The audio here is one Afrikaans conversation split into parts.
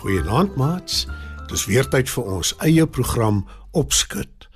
Goeienaand maats. Dis weer tyd vir ons eie program Opskud.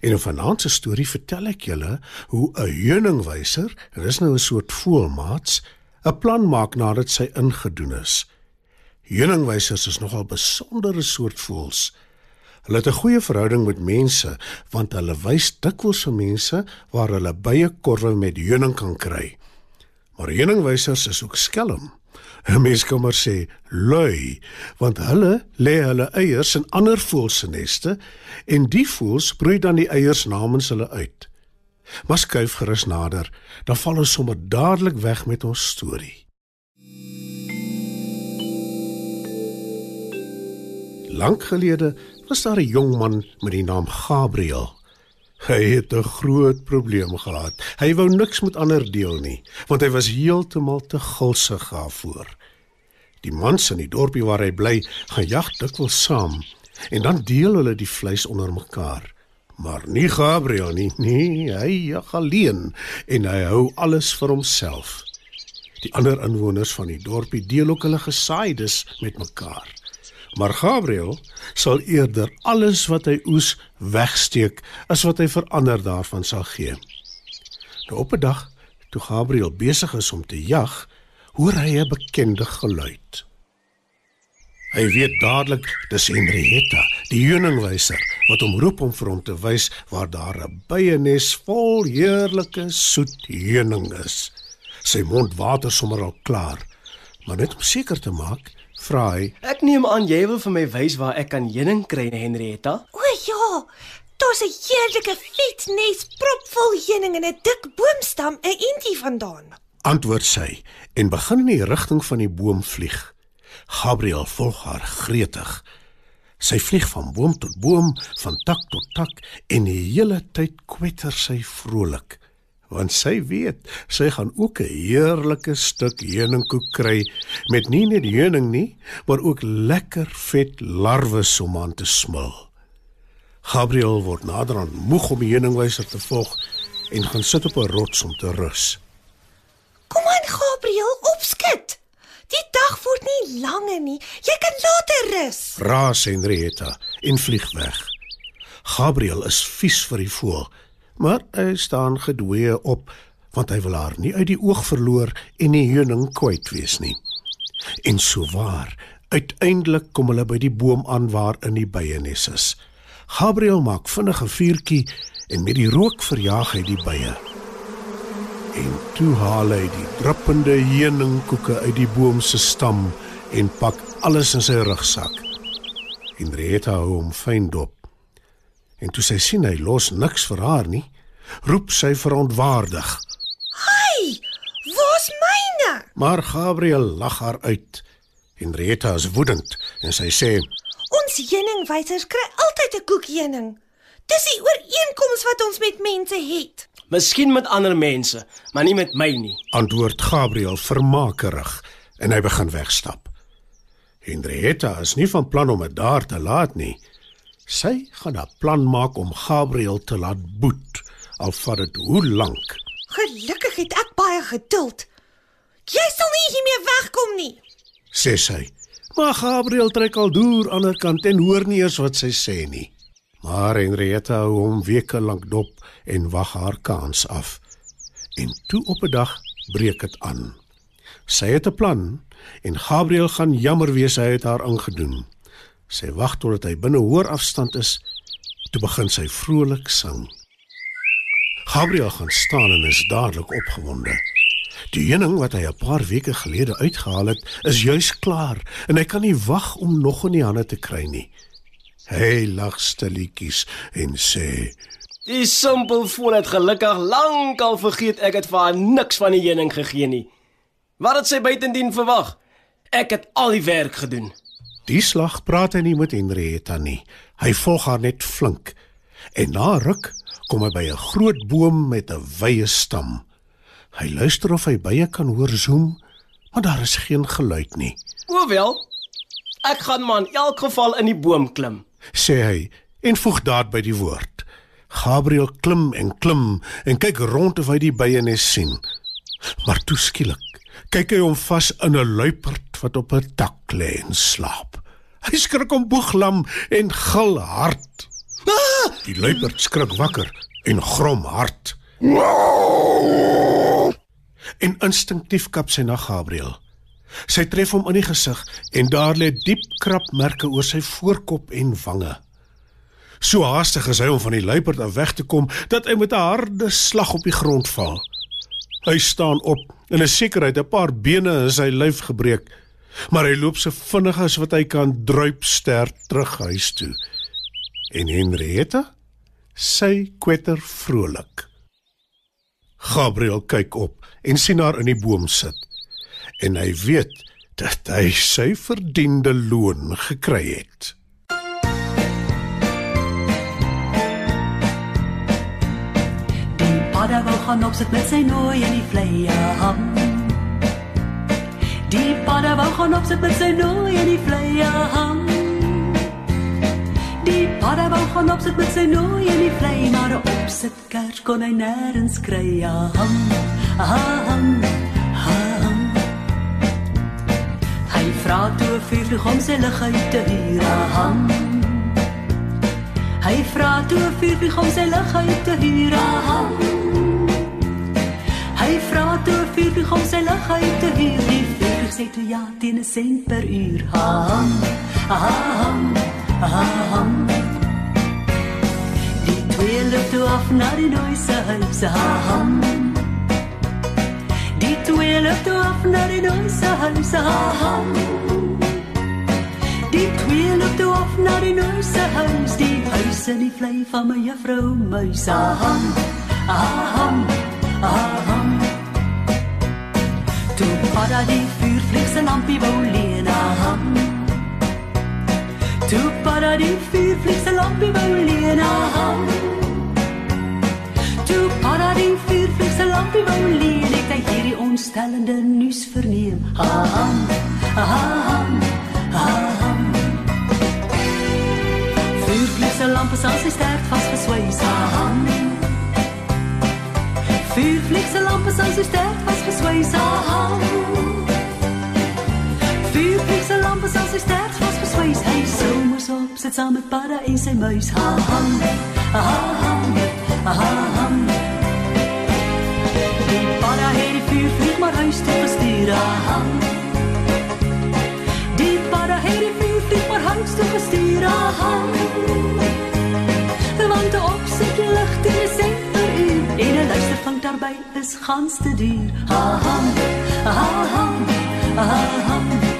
En in vanaand se storie vertel ek julle hoe 'n heuningwyser, en dis nou 'n soort voelmaats, 'n plan maak nadat sy ingedoen is. Heuningwysers is nogal besondere soort voels. Hulle het 'n goeie verhouding met mense want hulle wys dikwels vir mense waar hulle bye korwe met heuning kan kry. Maar heuningwysers is ook skelm. 'n Mens kan maar sê lui, want hulle lê hulle eiers in ander voëls se neste en die voëls broei dan die eiers namens hulle uit. Maar skuif gerus nader, dan val ons sommer dadelik weg met ons storie. Lank gelede was daar 'n jong man met die naam Gabriël. Hy het 'n groot probleem gehad. Hy wou niks met ander deel nie, want hy was heeltemal te gulsig daarvoor. Die mans in die dorpie waar hy bly, gaan jag dikwels saam en dan deel hulle die vleis onder mekaar. Maar nie Gabriel nie, nee, hy jag alleen en hy hou alles vir homself. Die ander inwoners van die dorpie deel ook hulle gesaaides met mekaar. Maar Gabriel sal eerder alles wat hy oes wegsteek as wat hy vir ander daarvan sal gee. Nou op 'n dag, toe Gabriel besig is om te jag, hoor hy 'n bekende geluid. Hy weet dadelik dis Henrietta, die heuningwyser, wat hom roep om vir hom te wys waar daar 'n byenes vol heerlike soet heuning is. Sy mond water sommer al klaar, maar net om seker te maak, vra hy: Ek neem aan jy wil vir my wys waar ek kan heuning kry, Henrietta. O ja, daar's 'n heerlike vet nes propvol heuning in 'n dik boomstam 'n entie vandaan. Antwoord sy en begin in die rigting van die boom vlieg. Gabriel volg haar gretig. Sy vlieg van boom tot boom, van tak tot tak en die hele tyd kwetter sy vrolik want sy weet sy gaan ook 'n heerlike stuk heuningkoek kry met nie net heuning nie, maar ook lekker vet larwes om aan te smil. Gabriel word naderhand moeg om die heuningwyser te volg en gaan sit op 'n rots om te rus. Kom aan Gabriel, opskit. Die dag word nie langer nie. Jy kan later rus. Raas Henrietta en vlieg weg. Gabriel is vies vir die voël maar hy staan gedwee op want hy wil haar nie uit die oog verloor en die heuning kwyt wees nie. En so waar, uiteindelik kom hulle by die boom aan waar in die byenes is. Gabriel maak vinnig 'n vuurtjie en met die rook verjaag hy die bye. En toe haal hy die druppende heuningkoeke uit die boom se stam en pak alles in sy rugsak. Henrietta hou hom fyn dop. En toe sy sien hy los niks vir haar nie, roep sy verontwaardig. Hey, waar's myne? Maar Gabriel lag haar uit. Henrietta is woedend en sy sê: Ons heuningwysers kry altyd 'n koek heuning. Dis die ooreenkoms wat ons met mense het. Miskien met ander mense, maar nie met my nie. Antwoord Gabriel vermakerig en hy begin wegstap. Henrietta is nie van plan om dit daar te laat nie. Sy gaan 'n plan maak om Gabriel te laat boet, al vat dit hoe lank. Gelukkig het ek baie geduld. Jy sal nie hiermee wegkom nie, sê sy. Maar Gabriel trek al deur aan die kant en hoor nie eers wat sy sê nie. Maar Henrietta hou hom weke lank dop en wag haar kans af. En toe op 'n dag breek dit aan. Sy het 'n plan en Gabriel gaan jammer wees hy het haar ingedoen. Sy wag totdat hy binne hoor afstand is, toe begin sy vrolik sing. Gabriel gaan staan en is dadelik opgewonde. Die heuning wat hy 'n paar weke gelede uitgehaal het, is juis klaar en hy kan nie wag om nog in die hande te kry nie. Hy lag stilletjies en sê: Die simpel foon het gelukkig lankal vergeet ek het vir haar niks van die heuning gegee nie. Wat het sy buitendien verwag? Ek het al die werk gedoen. "Die slag praat hy nie met Henrietta nie. Hy volg haar net flink. En na ruk kom hy by 'n groot boom met 'n wye stam. Hy luister of hy bye kan hoor zoem, maar daar is geen geluid nie. Hoewel, ek gaan maar in elk geval in die boom klim. sê hy en voeg daad by die woord. Gabriel klim en klim en kyk rond of hy die byenes sien. Maar toe skielik kyk hy hom vas in 'n luiperd wat op 'n tak lê en slaap. Hy skrik om boeglam en gil hard. Die luiperd skrik wakker en grom hard. En instinktief kap sy na Gabriel. Sy tref hom in die gesig en daar lê diep krapmerke oor sy voorkop en wange. So haastig is hy om van die luiperd af weg te kom dat hy met 'n harde slag op die grond val. Hy staan op en is sekerheid 'n paar bene in sy lyf gebreek, maar hy loop so vinnig as wat hy kan druip ster terug huis toe. En Henrietta, sy kwetter vrolik. Gabriel kyk op en sien haar in die boom sit. En hy weet dat hy sy verdiende loon gekry het. Die padda wou gaan opsit met sy nooi in die vleie ham. Die padda wou gaan opsit met sy nooi in die vleie ham. Die padda wou gaan opsit met sy nooi in die vleie, maar opsit kers kon hy nêrens kry. Ja, ham, ham, ham. Hy vra toe 'n vuurvlieg om sy lig uit te huur. Ja, ham. Hy vra toe 'n vuurvlieg om sy lig uit te huur. Aha. Hy vra toe 'n vuurvlieg om sy lig uit te huur. Die vuurvlieg sê toe ja teen 'n sent per uur. Aha. Aha. Aha. Die twee loop toe af na die nooise huis. Aha. Die twee loop toe af na die nooise huis. Aha. Die twee loop toe af na die nouse huis, die huis in die vlei van my juffrou muis. Aham, aham, aham. Toe padda die se lampie wou leen, aham. Toe padda die vuurvlieg se lampie wou leen, aham. Toe padda die vuurvlieg se lampie wou leen, het hy hierdie ontstellende nuus verneem. Aham, aham, aham. Vuurvlieg se lampe sal sy sterk vasgeswys aan. Vuurvlieg se lampe sal sy sterk vasgeswys aan. Se lampe sal sy sterk vasgeswys. Hy sou mos op sit saam met padda en sy muis. Ha ha. Ha ha. Ha ha. Die padda het die vuurvlieg maar huis toe gestuur. Ha ha. Die padda het die vuurvlieg maar huis toe gestuur. Ha ha. Want de opzet ligt in de zee per uur. En een luistervang daarbij is gans te duur. Ha ha, ha ha, ha ha. Ha